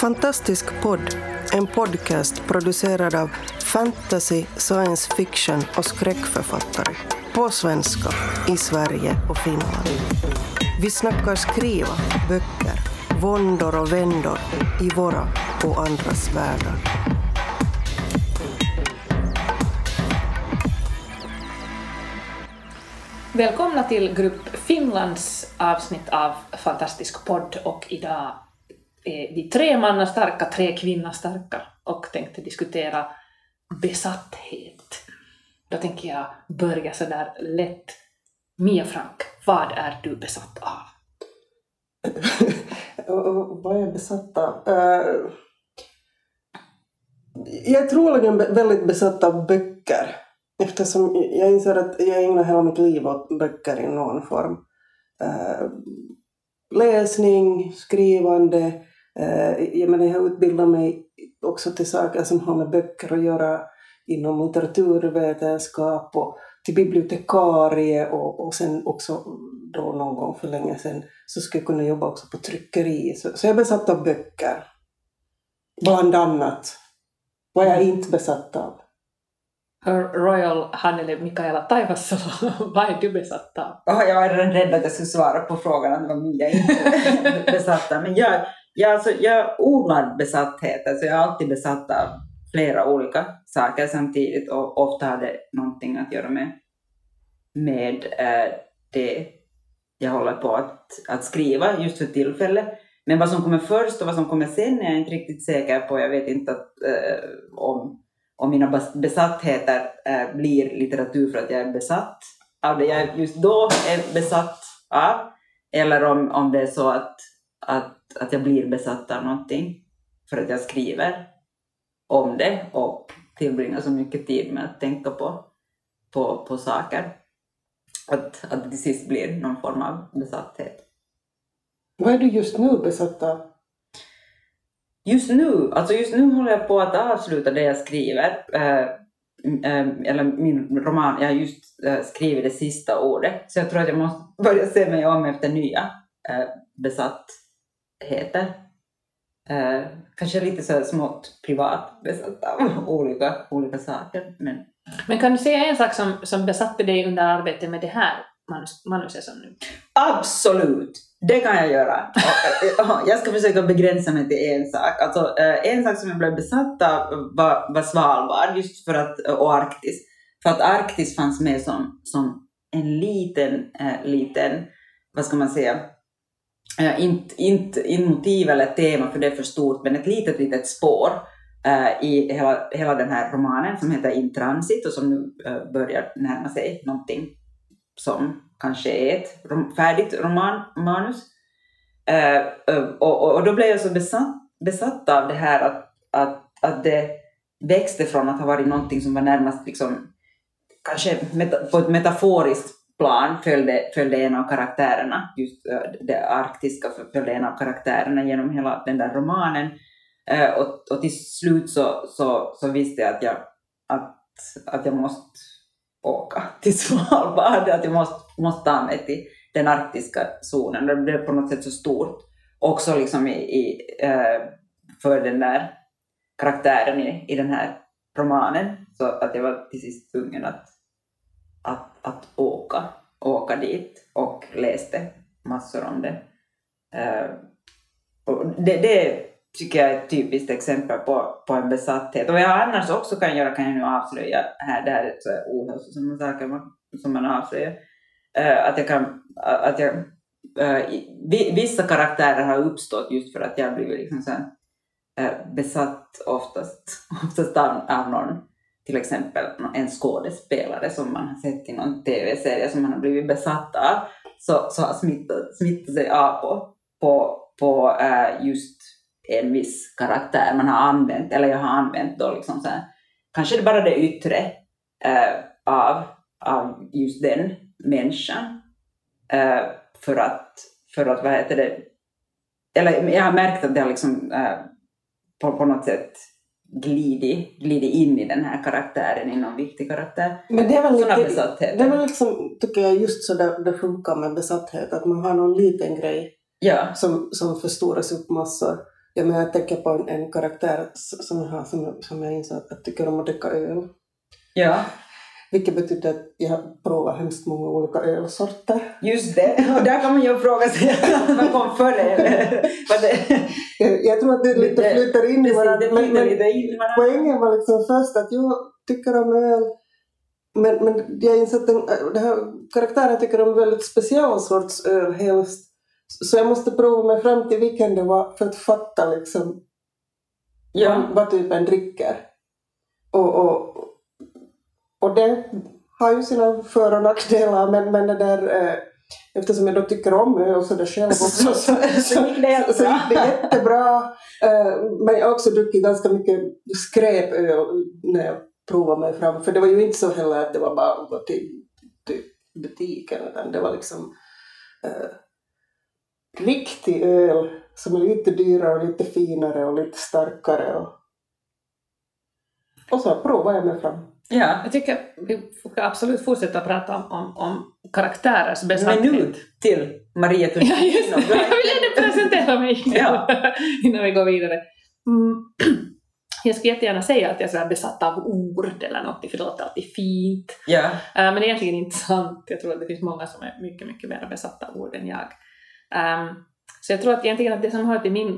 Fantastisk podd, en podcast producerad av fantasy, science fiction och skräckförfattare. På svenska, i Sverige och Finland. Vi snackar skriva, böcker, våndor och vändor i våra och andras världar. Välkomna till Grupp Finlands avsnitt av Fantastisk podd och idag Eh, är vi tre mannar starka, tre kvinnor starka och tänkte diskutera besatthet. Då tänker jag börja sådär lätt. Mia Frank, vad är du besatt av? vad är jag besatt av? Uh, jag är troligen väldigt besatt av böcker. Eftersom jag inser att jag ägnar hela mitt liv åt böcker i någon form. Uh, läsning, skrivande. Uh, jag, menar, jag har utbildat mig också till saker som har med böcker att göra inom litteraturvetenskap och till bibliotekarie och, och sen också då någon gång för länge sedan så skulle jag kunna jobba också på tryckeri. Så, så jag är besatt av böcker. Bland annat. Vad jag inte besatt av. Royal Hannele Mikaela Taivasalo, vad är du besatt av? Oh, jag var redan rädd att jag skulle svara på frågan att det var Mia inte besatt av. Men jag, jag, alltså, jag odlar besatthet, alltså jag är alltid besatt av flera olika saker samtidigt och ofta har det någonting att göra med, med eh, det jag håller på att, att skriva just för tillfället. Men vad som kommer först och vad som kommer sen är jag inte riktigt säker på. Jag vet inte att, eh, om om mina besattheter eh, blir litteratur för att jag är besatt av det jag just då är besatt av, eller om, om det är så att, att, att jag blir besatt av någonting för att jag skriver om det och tillbringar så mycket tid med att tänka på, på, på saker. Att, att det till sist blir någon form av besatthet. Vad är du just nu besatt av? Just nu, alltså just nu håller jag på att avsluta det jag skriver. Eh, eh, eller min roman, jag har just eh, skrivit det sista ordet. Så jag tror att jag måste börja se mig om efter nya eh, besattheter. Eh, kanske lite så smått privat besatt av olika, olika saker. Men, men kan du säga en sak som, som besatte dig under arbetet med det här manus, manuset som nu? Absolut! Det kan jag göra. Jag ska försöka begränsa mig till en sak. Alltså, eh, en sak som jag blev besatt av var, var Svalbard just för att, och Arktis. För att Arktis fanns med som, som en liten, äh, liten, vad ska man säga, Eh, äh, inte, inte, inte motiv eller tema för det är för stort, men ett litet, litet spår äh, i hela, hela den här romanen som heter In Transit och som nu eh, börjar närma sig någonting som kanske är ett färdigt romanmanus. Uh, och, och, då blev jag så besatt, besatt av det här att, att, att det växte från att ha varit någonting som var närmast liksom, kanske meta, på ett metaforiskt plan följde, följde en av karaktärerna, just eh, det arktiska följde en av karaktärerna genom hela den där romanen. Eh, och, och till slut så, så, så visste jag att jag, att, att jag måste åka till Svalbard, att jag måste, måste ta mig till den arktiska zonen. Det blev på något sätt så stort. Också liksom i, i eh, för den där karaktären i, i den här romanen, så att jag var till sist tvungen att, att, att åka, åka dit och läste massor om det. Eh, det, det tycker jag är ett typiskt exempel på, på en besatthet. Och vad jag annars också kan göra kan jag nu avslöja här, det här är så ohälsosamma saker man, som man avslöjar. Uh, att jag kan, att jag, uh, vissa karaktärer har uppstått just för att jag blivit liksom så uh, besatt oftast, oftast av, av någon, till exempel en skådespelare som man har sett i någon tv-serie som man har blivit besatt av, så, så har smittat, smittat sig av på, på, på eh, just en viss karaktär man har använt, eller jag har använt då liksom så här, kanske det bara det yttre äh, av, av just den människan. Äh, för att, för att, vad heter det, eller jag har märkt att det har liksom äh, på, på något sätt glidit, glidit in i den här karaktären, i någon viktig karaktär. Men det är väl, lite, det är väl liksom, tycker jag, just så där det funkar med besatthet, att man har någon liten grej ja. som, som förstoras upp massor. Ja, men jag tänker på en, en karaktär som jag har som, som jag inser att jag tycker om att dricka öl. Ja, Vilket betyder att jag har provat hemskt många olika ölsorter. just det. Och där kan man ju fråga sig vad kom före. Jag, jag tror att det lite Det- flyter in i varandra. Men, men in varandra. poängen var liksom först att jag tycker om öl. Men, men jag inser att den, den här karaktären tycker om väldigt speciell sorts öl helst. Så jag måste prova mig fram till vilken det var för att fatta liksom Ja. vad, vad typen dricker. Och, och, och det har ju sina för och nackdelar men, men det där eh, eftersom jag då tycker om öl så det själv också så, Så gick det jättebra. så gick det jättebra. Eh, men jag har också druckit ganska mycket skräpöl när jag provade mig fram för det var ju inte så heller att det var bara att gå till, till butiken utan det var liksom eh, riktig öl som är lite dyrare och lite finare och lite starkare. Och, och så provade jag mig fram. Ja. Jag tycker vi ska absolut fortsätta prata om, om, om karaktärers besatthet. Minut till Maria Ja, just det. Jag vill gärna presentera mig Ja. innan vi går vidare. Mm. Jag skulle jättegärna säga att jag är besatt av ord eller något, för det låter alltid fint. Ja. Eh, Men det är egentligen inte sant. Jag tror att det finns många som är mycket, mycket mer besatta av ord än jag. Ehm, så jag tror att egentligen att det som hör till min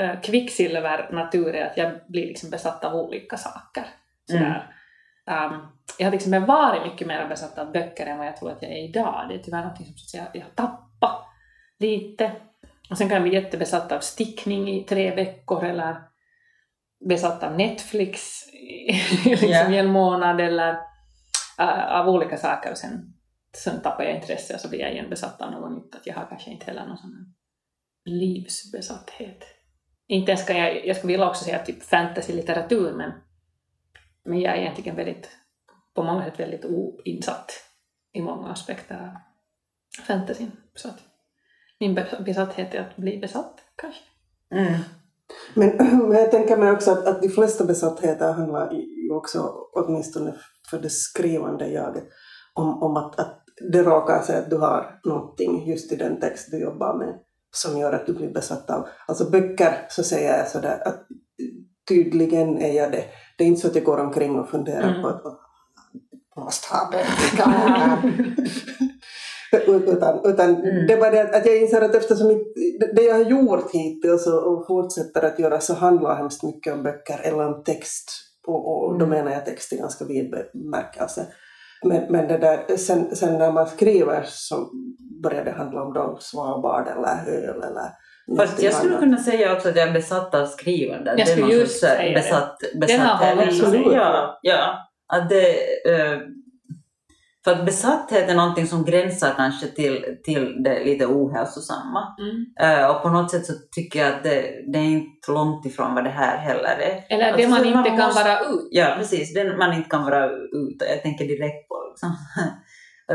uh, kvicksilvernatur är att jag blir liksom besatt av olika saker. Sådär. Ehm, jag har liksom varit mycket mer besatt av böcker än vad jag tror att jag är idag. Det är tyvärr något som så att jag har tappat lite. Och sen kan jag bli jättebesatt av stickning i tre veckor eller besatt av Netflix i, liksom Ja. i en månad eller äh, av olika saker och sen, sen tappar jag intresse och så blir jag igen besatt av något nytt. Att jag har kanske inte heller någon sån livsbesatthet. Inte ens kan jag, jag skulle vilja också säga typ fantasy-litteratur men, men jag är egentligen väldigt, på många sätt väldigt oinsatt i många aspekter av fantasyn. Så att min besatthet är att bli besatt kanske. Mm. Men, men jag tänker mig också att, att de flesta besattheter handlar ju också, åtminstone för det skrivande jaget, om, om att, att det råkar sig att du har någonting just i den text du jobbar med som gör att du blir besatt av. Alltså böcker så säger jag sådär att tydligen är jag det. Det är inte så att jag går omkring och funderar Mm. på att jag måste ha utan utan Mm. det bara det att- jag inser att eftersom mitt- det jag har gjort hittills och, fortsätter att göra så handlar hemskt mycket om böcker eller om text. Och, och då Mm. menar jag text i ganska vid bemärkelse. Men, men det där, sen, sen när man skriver så börjar det handla om då svalbard eller öl eller Fast jag skulle kunna säga också att jag är besatt av skrivande. Jag skulle just säga det. besatt, Den har hållit. Ja, ja. Att det, eh, för att besatthet är någonting som gränsar kanske till, till det lite ohälsosamma. Mm. Eh, och på något sätt så tycker jag att det, det är inte långt ifrån vad det här heller är. Eller det Alltså, man inte man kan måste- vara ut. Ja, precis. Den man inte kan vara ute. Jag tänker direkt på liksom,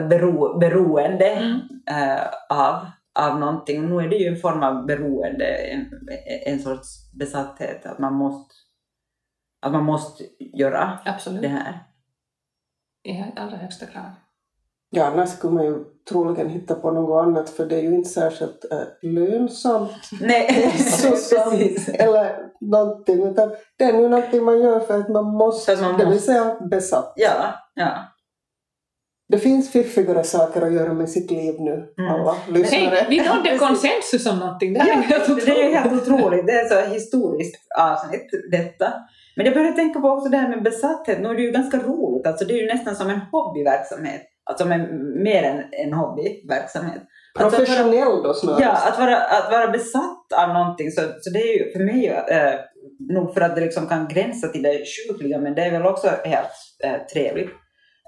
bero, beroende Mm. eh, av, av någonting. Och nu är det ju en form av beroende, en, en sorts besatthet. Att man måste, att man måste göra Absolut. det här. I allra högsta grad. Ja, annars skulle man ju troligen hitta på något annat för det är ju inte särskilt äh, lönsamt Nej, precis. eller någonting utan det är nu någonting man gör för att man måste, att man det vill måste. säga besatt. Ja, ja. Det finns fiffigare saker att göra med sitt liv nu, Mm. alla lyssnare. Hej, vi nådde konsensus om någonting. Det här är helt det är helt otroligt. Det är så historiskt avsnitt detta. Men jag började tänka på också det här med besatthet. Nu är det ju ganska roligt. Alltså det är ju nästan som en hobbyverksamhet. Alltså med, mer än en hobbyverksamhet. Vara- Professionell då snarare. Ja, att vara, att vara besatt av någonting. Så, så det är ju för mig, eh, nog för att det liksom kan gränsa till det sjukliga, men det är väl också helt eh, trevligt.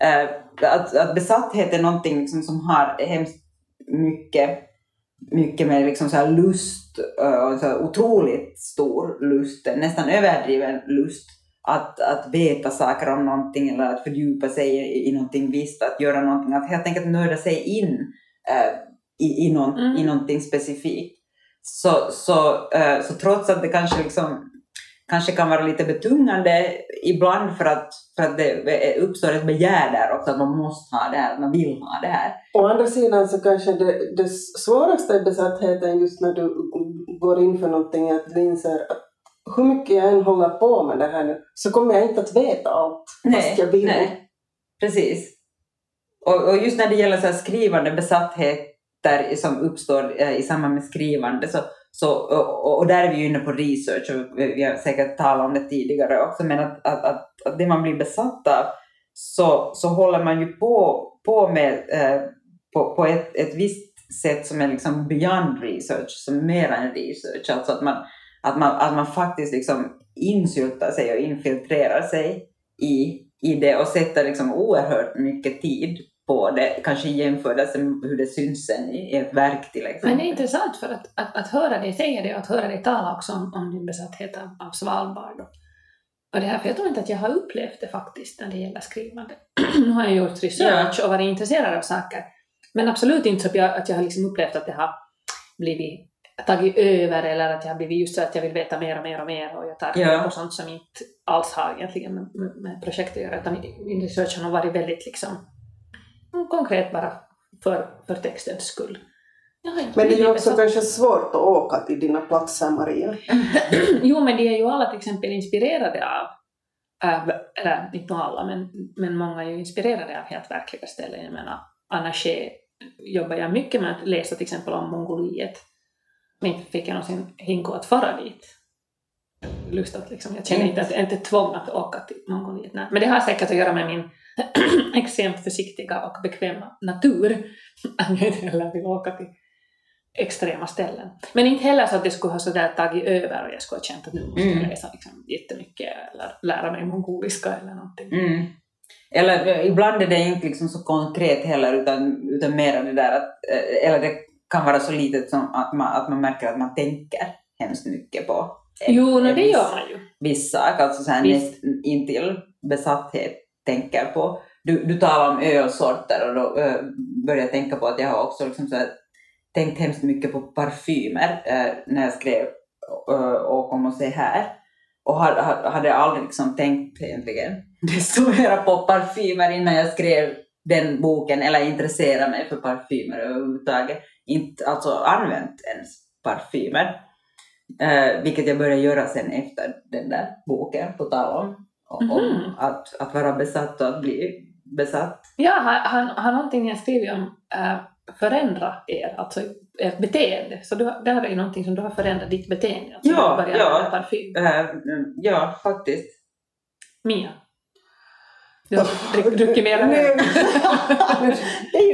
Eh, att, att besatthet är någonting liksom som har hemskt mycket, mycket med liksom så här lust, och så otroligt stor lust, nästan överdriven lust. Att, att veta saker om någonting eller att fördjupa sig i, i någonting visst, att göra någonting, att helt enkelt nörda sig in eh, i, i, någon, Mm. i någonting specifikt. Så, så, eh, så trots att det kanske, liksom, kanske kan vara lite betungande ibland för att, för att det uppstår ett begär där också, att man måste ha det här, man vill ha det här. Å andra sidan så kanske det, det svåraste är besattheten just när du går in för någonting är att du inser att hur mycket jag än håller på med det här nu så kommer jag inte att veta allt fast jag vill. nej. Precis. Och, och just när det gäller så skrivande besattheter som uppstår eh, i samband med skrivande så, så, och, och där är vi ju inne på research och vi har säkert talat om det tidigare också men att, att, att, att det man blir besatt av så, så håller man ju på, på med eh, på, på ett, ett visst sätt som är liksom beyond research, som är mer än research. Alltså att man, att man, att man faktiskt liksom insyltar sig och infiltrerar sig i, i det och sätter liksom oerhört mycket tid på det, kanske i jämförelse med hur det syns sen i, ett verk till exempel. Men det är intressant för att, att, att höra dig säga det och att höra dig tala också om, om din besatthet av, av Svalbard. Och, och det här, för jag tror inte att jag har upplevt det faktiskt när det gäller skrivande. nu har jag gjort research och varit intresserad av saker men absolut inte så att jag, att jag har liksom upplevt att det har blivit tagit över eller att jag har blivit just så att jag vill veta mer och mer och mer och jag tar Ja. på sånt som inte alls har egentligen med, med, med projektet att göra utan min- research har varit väldigt liksom konkret bara för, för textens skull. Men det är ju också kanske svårt att åka till dina platser, Maria. Jo, men de är ju alla till exempel inspirerade av, av eller inte alla, men, men många är ju inspirerade av helt verkliga ställen. Jag menar, Anna Shea jobbar jag mycket med att läsa till exempel om Mongoliet. Men inte fick jag någonsin hinko att fara dit. Lust att liksom, jag känner inte att jag är inte tvång att åka till Mongoliet. Nej. Men det har säkert att göra med min extremt försiktiga och bekväma natur. Att jag inte heller vill åka till extrema ställen. Men inte heller så att det skulle ha sådär tagit över och jag skulle ha känt att nu måste jag Mm. läsa liksom jättemycket eller lära mig mongoliska eller någonting. Mm. Eller eh, ibland är det inte liksom så konkret heller utan, utan mer det där att, eh, eller det kan vara så litet som att man, att man märker att man tänker hemskt mycket på en- Jo, no, det viss- gör man ju. viss sak, alltså så här Visst. näst intill besatthet tänker på. Du, du talar om ölsorter och då äh, börjar jag tänka på att jag har också liksom så här, tänkt hemskt mycket på parfymer äh, när jag skrev äh, och kom och se här. Och hade, hade hade aldrig liksom tänkt egentligen desto mera på parfymer innan jag skrev den boken eller intresserade mig för parfymer överhuvudtaget. Inte alltså använt ens parfymer. Eh, vilket jag började göra sen efter den där boken, på tal om, om Mhm. att, att vara besatt och att bli besatt. Ja, har, har, har någonting har skrivit om äh, förändra er, alltså ert beteende. Så du, har- där är ju någonting som du har förändrat ditt beteende. Alltså Ja, du ja. parfym. Eh, mm, ja, faktiskt. Mia? Du har drick, druckit mer än. Det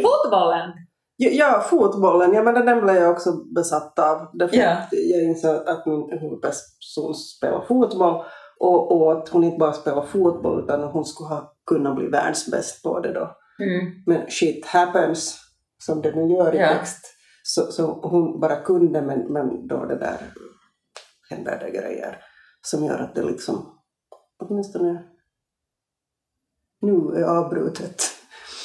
Fotbollen! Ja, fotbollen, ja, men den blev jag också besatt av. Därför att jag insåg att min huvudperson spelar fotboll och, och att hon inte bara spelar fotboll utan hon skulle ha kunnat bli världsbäst på det då. Mm. Men shit happens, som det nu gör i Ja. text. Så, så hon bara kunde, men, men då det där händer det grejer som gör att det liksom, åtminstone nu är avbrutet.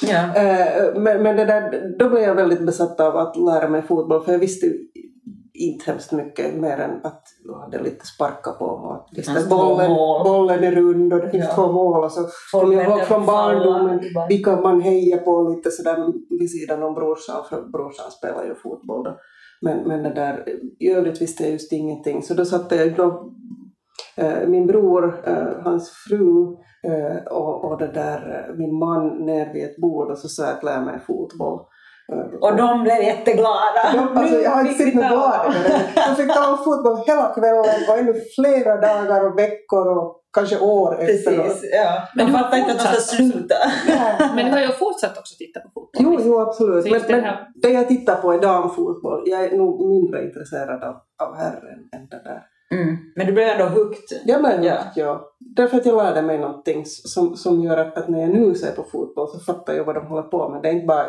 Ja. Eh, men, men det där, då blev jag väldigt besatt av att lära mig fotboll för jag visste inte hemskt mycket mer än att jag hade lite sparka på och att visst bollen, bollen är rund och det finns Ja. två mål och så kommer jag ihåg från barndomen vilka man hejar på lite sådär vid sidan om brorsan för brorsan spelar ju fotboll då. Men, men det där, i övrigt visste jag just ingenting så då satte jag då eh, min bror, eh, hans fru eh, och, och det där, min man ner vid ett bord och så sa jag att lära mig fotboll. Och de blev jätteglada. de, alltså, jag har inte fick sett vi något ta. gladare. De fick ta fotboll hela kvällen och ännu flera dagar och veckor och kanske år efteråt. Precis, ja. Men de fattar inte att de ska sluta. Men du har ju fortsatt också titta på fotboll. Jo, jo absolut. Men, det men det jag tittar på är damfotboll. Jag är nog mindre intresserad av, av herren än det där. Mm. Men du blev ändå hooked. Ja, men Ja. ja. ja. Därför att jag lärde mig någonting som, som gör att, att när jag nu ser på fotboll så fattar jag vad de håller på med. Det är inte bara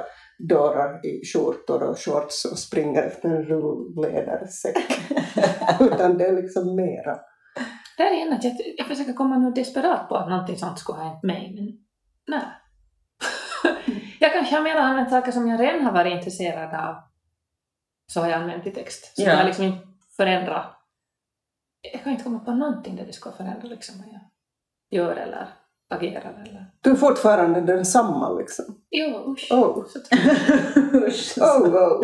dörrar i skjortor och shorts och springer efter en rullledarsäck. Utan det är liksom mera. Det är igen att jag, jag försöker komma nu desperat på att någonting sånt skulle ha hänt mig, men nej. jag kanske har mer använt saker som jag redan har varit intresserad av, så har jag använt i text. Så Ja. jag har liksom inte förändrat. Jag kan inte komma på någonting där det ska förändra liksom vad jag gör eller agerar eller... Du är fortfarande densamma liksom. Jo, usch. Oh. Så tror jag. Usch. Oh, oh.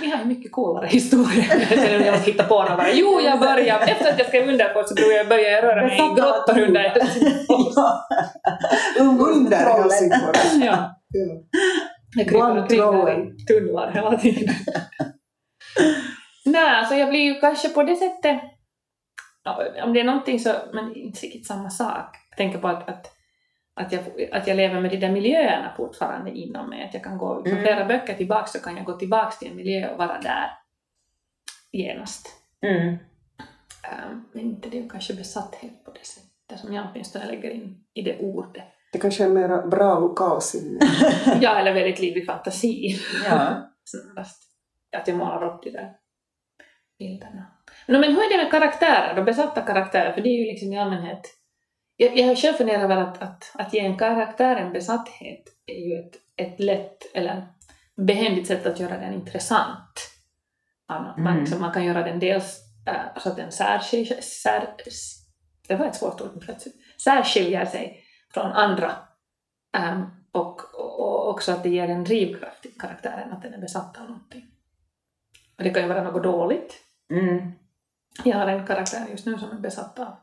Vi har mycket coolare historia. Jag känner att jag måste hitta på något. Bara, Jo, jag började, efter att jag skrev under på så började jag, röra mig i grottor under ja. Under. Helsingfors. Ja, Ja. jag kryper omkring där i tunnlar hela tiden. Nej, så jag blir ju kanske på det sättet, om det är någonting så, men det är inte riktigt samma sak. Tänker på att, att, att, jag, att jag lever med de där miljöerna fortfarande inom mig. Att jag kan gå, från Mm. flera böcker tillbaka så kan jag gå tillbaka till en miljö och vara där genast. Mm. Um, men inte det är kanske besatthet på det sättet som jag åtminstone lägger in i det ordet. Det kanske är mera bra lokalsinne. Ja, eller väldigt livlig fantasi. Ja. Snarast. Att jag målar upp de där bilderna. No, men hur är det med karaktärer då? Besatta karaktärer, för det är ju liksom i allmänhet... Jag, jag själv funderat över att, att, att ge en karaktär en besatthet är ju ett, ett lätt eller behändigt sätt att göra den intressant. Man, man, Mm. liksom, man kan göra den dels äh, så att den särskiljer, sär, det var ett svårt ord plötsligt, särskiljer sig från andra och, och, och också att det ger en drivkraft till karaktären, att den är besatt av någonting. Och det kan ju vara något dåligt. Mm. Jag har en karaktär just nu som är besatt av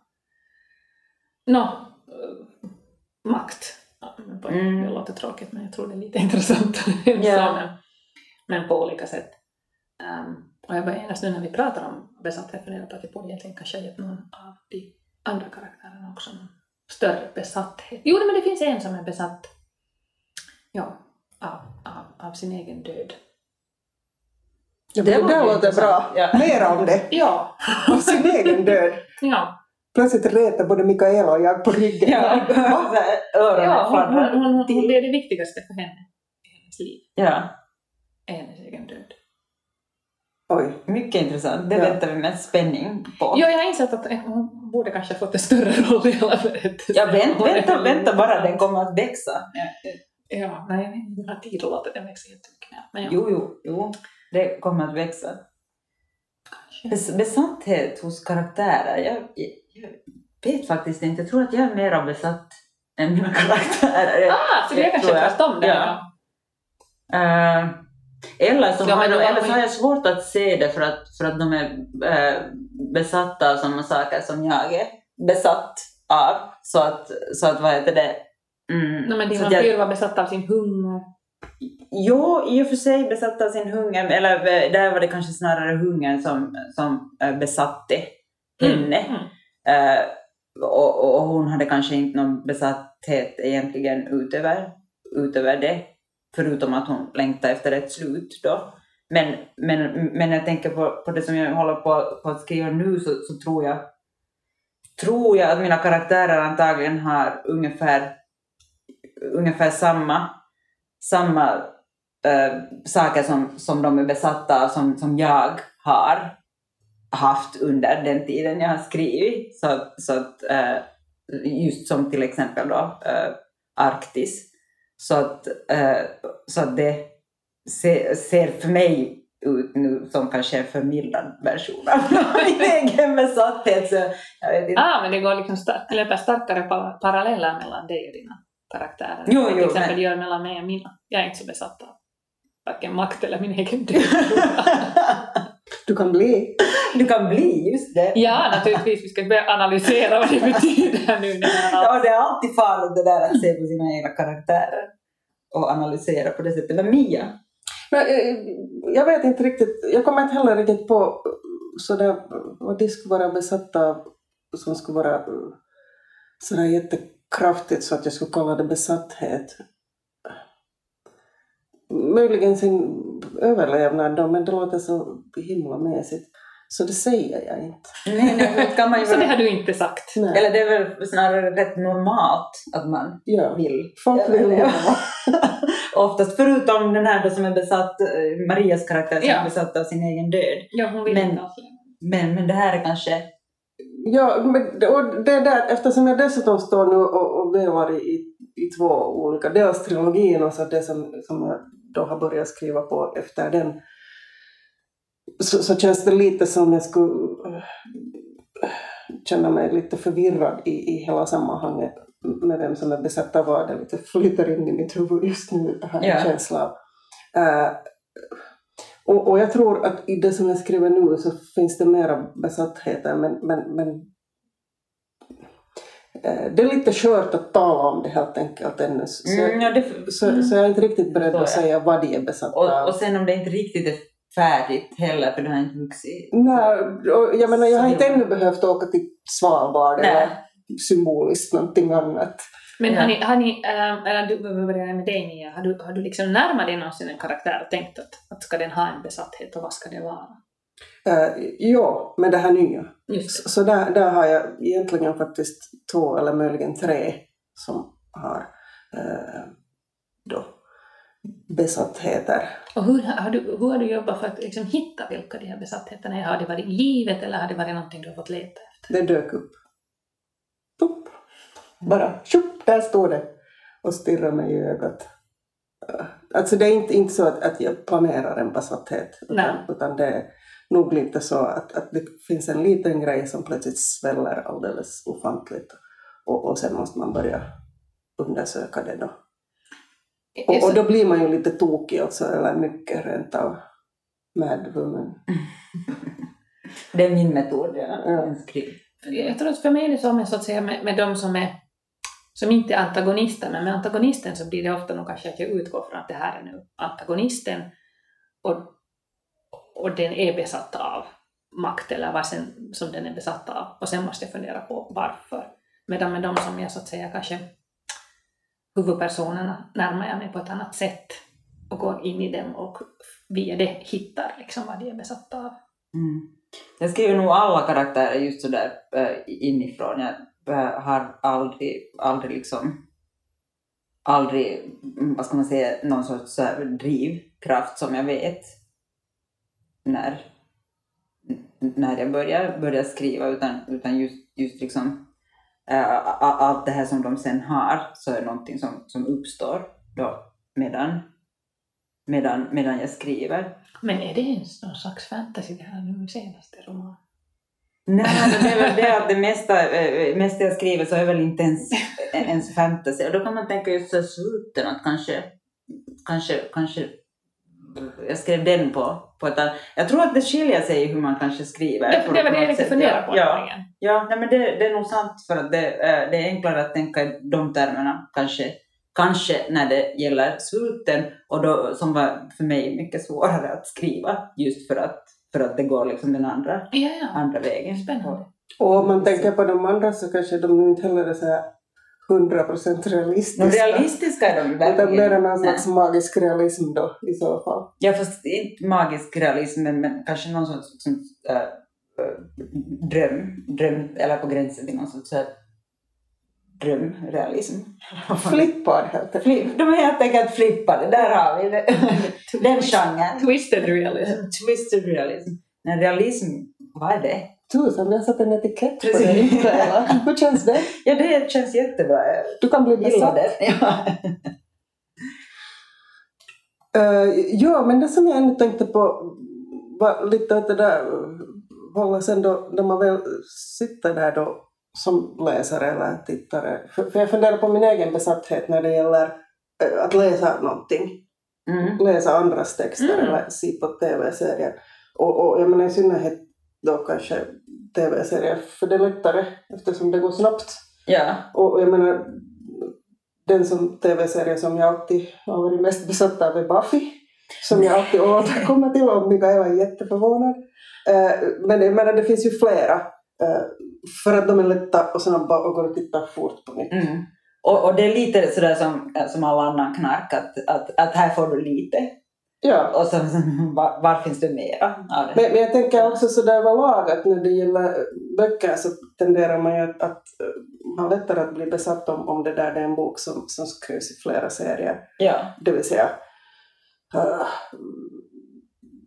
nå, eh, makt. Ja, men på- Mm. Det låter tråkigt men jag tror det är lite intressant. Så, men, men på olika sätt. Ehm, och jag börjar genast nu när vi pratar om besatthet fundera på att jag borde egentligen kanske gett någon av de andra karaktärerna också någon större besatthet. Jo, men det finns en som är besatt ja, av, av, av sin egen död. Det det, det låter bra. Ja. Mer om det. Ja, Av sin egen död. ja. Plötsligt retar både Mikaela och jag på ryggen. Ja, Va? öronen ja hon, hon, hon, hon, det är det viktigaste för henne i hennes liv, Ja, är hennes egen död. Oj. mycket intressant. Det Ja. väntar vi med spänning på. Jo, jag har insett att hon borde kanske ha fått en större roll i hela berättelsen. Ja, vänt, vänta, vänta bara, den kommer att växa. Ja, nej, jag har tid att låta den växa jättemycket. Men ja, Jo, jo, jo. Det kommer att växa. kanske. Bes- Besatthet hos karaktärer. Jag vet faktiskt inte. Jag tror att jag är mer besatt än mina karaktärer. Ah, så det är kanske tvärtom där. Ja. Eh, eller, så Ja, har, har eller så har jag svårt att se det för att, för att de är eh, besatta av samma saker som jag är besatt av. Så att, så att vad heter det? Mm, No, men din jag- vampyr var besatt av sin hunger. Jo, i och för sig besatt av sin hunger, eller eh, där var det kanske snarare hungern som, som besatte henne. Mm. Eh, och, och- hon hade kanske inte någon besatthet egentligen utöver, utöver det, förutom att hon längtade efter ett slut då. Men, men, men jag tänker på, på det som jag håller på, på att skriva nu så, så tror jag tror jag att mina karaktärer antagligen har ungefär, ungefär samma, samma äh, saker som, som de är besatta av, som, som jag har haft under den tiden jag har skrivit. Så, så att, eh, just som till exempel då eh, Arktis. Så att, eh, så att det ser, ser för mig ut nu som kanske en förmildrad version av min egen besatthet. Så jag vet inte. Ah, men det går liksom stark, löper starkare pa- paralleller mellan dig och dina karaktärer. Jo, Till jo, exempel men- gör mellan mig och mina. Jag är inte så besatt av varken makt eller min egen död. Du kan bli. du kan bli just det. ja, naturligtvis. Vi ska börja analysera vad det betyder nu. när man har- Ja, det är alltid farligt det där att se på sina egna karaktärer och analysera på det sättet. Men Mia? Men, eh, jag vet inte riktigt, jag kommer inte heller riktigt på sådär, vad de skulle vara besatta av som skulle vara eh, sådär jättekraftigt så att jag skulle kalla det besatthet. Möjligen sin överlevnad då, men det låter så himla mesigt. Så det säger jag inte. Nej, nej, det kan man ju Så det har du inte sagt. Nej. Eller det är väl snarare rätt normalt att man Ja, vill. folk vill Ja. leva. Oftast, förutom den här då som är besatt, eh, Marias karaktär som Ja. är besatt av sin egen död. Ja, hon vill Men- inte. Men, men det här är kanske... Ja, men det- och det där, eftersom jag dessutom står nu och, och vevar i, i, i två olika, dels trilogin och så det som, som jag då har börjat skriva på efter den, så, så känns det lite som jag skulle eh, känna mig lite förvirrad i, i hela sammanhanget med vem som är besatt av vad. Det lite flyter in i mitt huvud just nu, har jag en Ja. känsla av. Eh, Och, och jag tror att i det som jag skriver nu så finns det mera besattheter men, men, men det är lite skört att tala om det helt enkelt ännu. Så, Mm, ja, det, så, så jag är inte riktigt beredd Så att säga vad de är besatta och, av. och sen om det inte riktigt är färdigt heller, för du har inte vuxit. Nej, och jag menar jag har inte ännu behövt åka till Svalbard Nej. eller symboliskt någonting annat. Men Ja. har ni, har ni ähm, eller du behöver börja med dig Mia, har du, har du liksom närmat dig någonsin en karaktär och tänkt att, att ska den ha en besatthet och vad ska det vara? Uh, ja, med det här nya. Just det. Så där, där har jag egentligen faktiskt två eller möjligen tre som har eh, då besattheter. Och hur har, du, hur har du jobbat för att liksom hitta vilka de här besattheterna är? Har det varit givet eller har det varit någonting du har fått leta efter? Det dök upp. Tupp. Bara tjopp, där står det. Och stirrar mig i ögat. Eh, Alltså det är inte, inte så att, att jag planerar en besatthet. Utan, utan det är nog lite så att, att det finns en liten grej som plötsligt sväller alldeles ofantligt. Och, och sen måste man börja undersöka det då. Och, och då blir man ju lite tokig också, eller mycket rent av mad woman. Det är min metod. Ja. Ja. Jag tror att för mig är det så med, så att säga, med, med de som är som inte är antagonister, men med antagonisten så blir det ofta nog kanske att jag utgår från att det här är nu antagonisten och, och den är besatt av makt eller vad sen, som den är besatt av och sen måste jag fundera på varför. Medan med de som jag så att säga kanske huvudpersonerna närmar jag mig på ett annat sätt och går in i dem och via det hittar liksom vad de är besatta av. Mm. Jag skriver nog alla karaktärer just sådär äh, eh, inifrån. Jag äh, har aldrig, aldrig liksom aldrig, mm, vad ska man säga, någon sorts eh, drivkraft som jag vet när, när jag börjar, börjar skriva utan, utan just, just liksom äh, allt det här som de sen har så är någonting som, som uppstår då medan, medan, medan jag skriver. Men är det ens någon slags fantasy det här nu senaste roman? Nej, det är väl det att det mesta, eh, mesta jag skriver så är väl inte ens, ens fantasy. Och då kan man tänka just så här slutet att kanske, kanske, kanske jag skrev den på, på ett. Jag tror att det skiljer sig i hur man kanske skriver. Det, på- det var det jag något lite sätt. funderade på. Ja, ja nej, men det, det är nog sant för att det, eh, det är enklare att tänka i de termerna kanske, kanske när det gäller sluten och då, som var för mig mycket svårare att skriva just för att, för att det går liksom den andra, Ja, ja. andra vägen. Spännande. Och om man tänker på de andra så kanske de inte heller är så här 100% realistiska. De realistiska är de ju Utan verkligen. mer någon Nej. slags magisk realism då i så fall. Ja, fast inte magisk realism, men, men kanske någon sorts liksom, äh, äh, dröm, dröm, eller på gränsen till någon sorts äh, drömrealism. Flippad helt enkelt. Flipp, de är helt enkelt flippade, där har vi det. den genren. Twisted realism. Twisted realism. Men realism, vad är det? Tusan, vi har satt en etikett på ikväll. Hur känns det? Ja, det känns jättebra. Du kan bli besatt. Ja. Eh, ja, men det som jag ännu tänkte på var lite att det där hålla sen då, när man väl sitter där då som läsare eller tittare. För, för jag funderar på min egen besatthet när det gäller eh, att läsa någonting. Mm. läsa andras texter Mm. eller se på tv-serier. Och, och jag menar i synnerhet då kanske tv-serier, för det är lättare eftersom det går snabbt. Ja. Och, jag menar, den som tv-serie som jag alltid har varit mest besatt av är Buffy. Som jag alltid återkommer till och Mikaela är jätteförvånad. Eh, men jag menar, det finns ju flera. Eh, för att de är lätta och snabba och går att titta fort på nytt. Mm. Och, och det är lite sådär som, som all annan knark, att, att, att här får du lite. Ja. Och så, var, var finns det mera av det? Men, men jag tänker också sådär överlag att när det gäller böcker så tenderar man ju att, att eh, ha lättare att bli besatt om, om det där det är en bok som, som skrivs i flera serier. Ja. Det vill säga eh,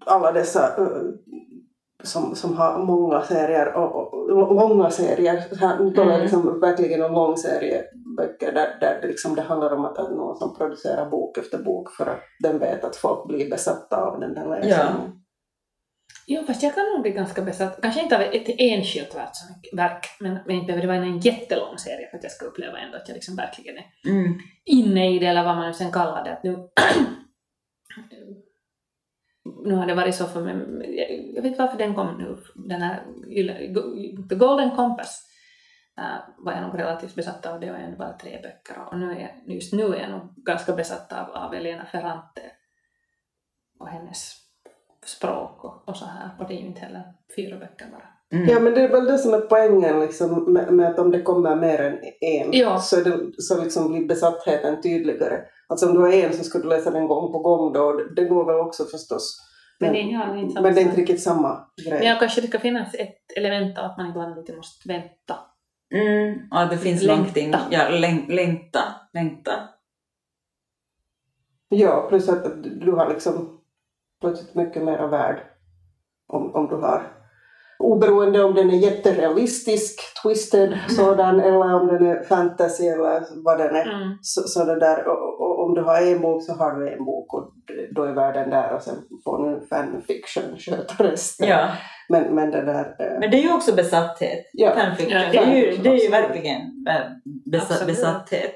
alla dessa eh, som, som har många serier och, och långa serier. Nu talar jag Mm. liksom verkligen om långserieböcker där, där det, liksom det handlar om att, någon som producerar bok efter bok för att den vet att folk blir besatta av den här läsningen. Jo, fast jag kan nog bli ganska besatt, kanske inte av ett enskilt verk men, men inte behöver det vara en jättelång serie för att jag ska uppleva ändå att jag liksom verkligen är Mm. inne i det, eller vad man nu sen kallar det. Att nu, nu har det varit så för mig, jag vet varför den kom nu, den här The Golden Compass uh, var jag nog relativt besatt av, det var ändå bara tre böcker och nu är, just nu är jag nog ganska besatt av, av Elena Ferrante och hennes språk och, och så här, och det är ju inte heller fyra böcker bara. Mm. Ja men det är väl det som är poängen liksom, med, med att om det kommer mer än en Ja. så, det, så liksom blir besattheten tydligare. Alltså om du har en så ska du läsa den gång på gång då, det går väl också förstås. Men det är, ja, det är inte samma men det är inte riktigt samma grej. Men ja, kanske det ska finnas ett element av att man ibland lite måste vänta. Mm, ja, det finns Längta. någonting. Ja, läng, längta. Längta. Ja, plus att du har liksom plötsligt mycket mera värd om, om du har oberoende om den är jätterealistisk, twisted sådan eller om den är fantasy eller vad den är. Mm. Så, så det där, och, har en bok så har du en bok och då är världen där och sen får nu fanfiction sköta resten. Ja. Men, men det där... eh, Men det är ju också besatthet. Ja. Fanfiction. Ja, det, är ju, det är ju verkligen eh, besa, Absolut. besatthet.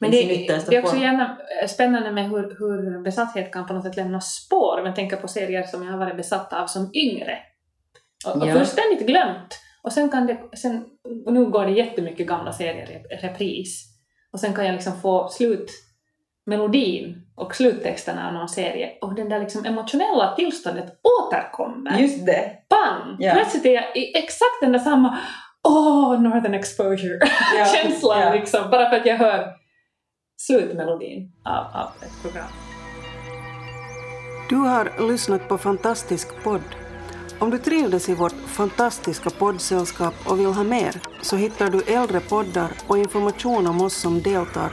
Men det, det är också gärna eh, spännande med hur, hur besatthet kan på något sätt lämna spår. Om jag tänker på serier som jag har varit besatt av som yngre. Och, och Ja. fullständigt glömt. Och sen kan det, sen, och nu går det jättemycket gamla serier i repris. Och sen kan jag liksom få slutmelodin och sluttexterna av någon serie och den där liksom emotionella tillståndet återkommer. Just det. Bang! Ja. Plötsligt är jag i exakt den där samma Åh, Northern Exposure Ja. känslan Ja. liksom, bara för att jag hör slutmelodin av, av ett program. Du har lyssnat på Fantastisk podd. Om du trivdes i vårt fantastiska poddsällskap och vill ha mer så hittar du äldre poddar och information om oss som deltar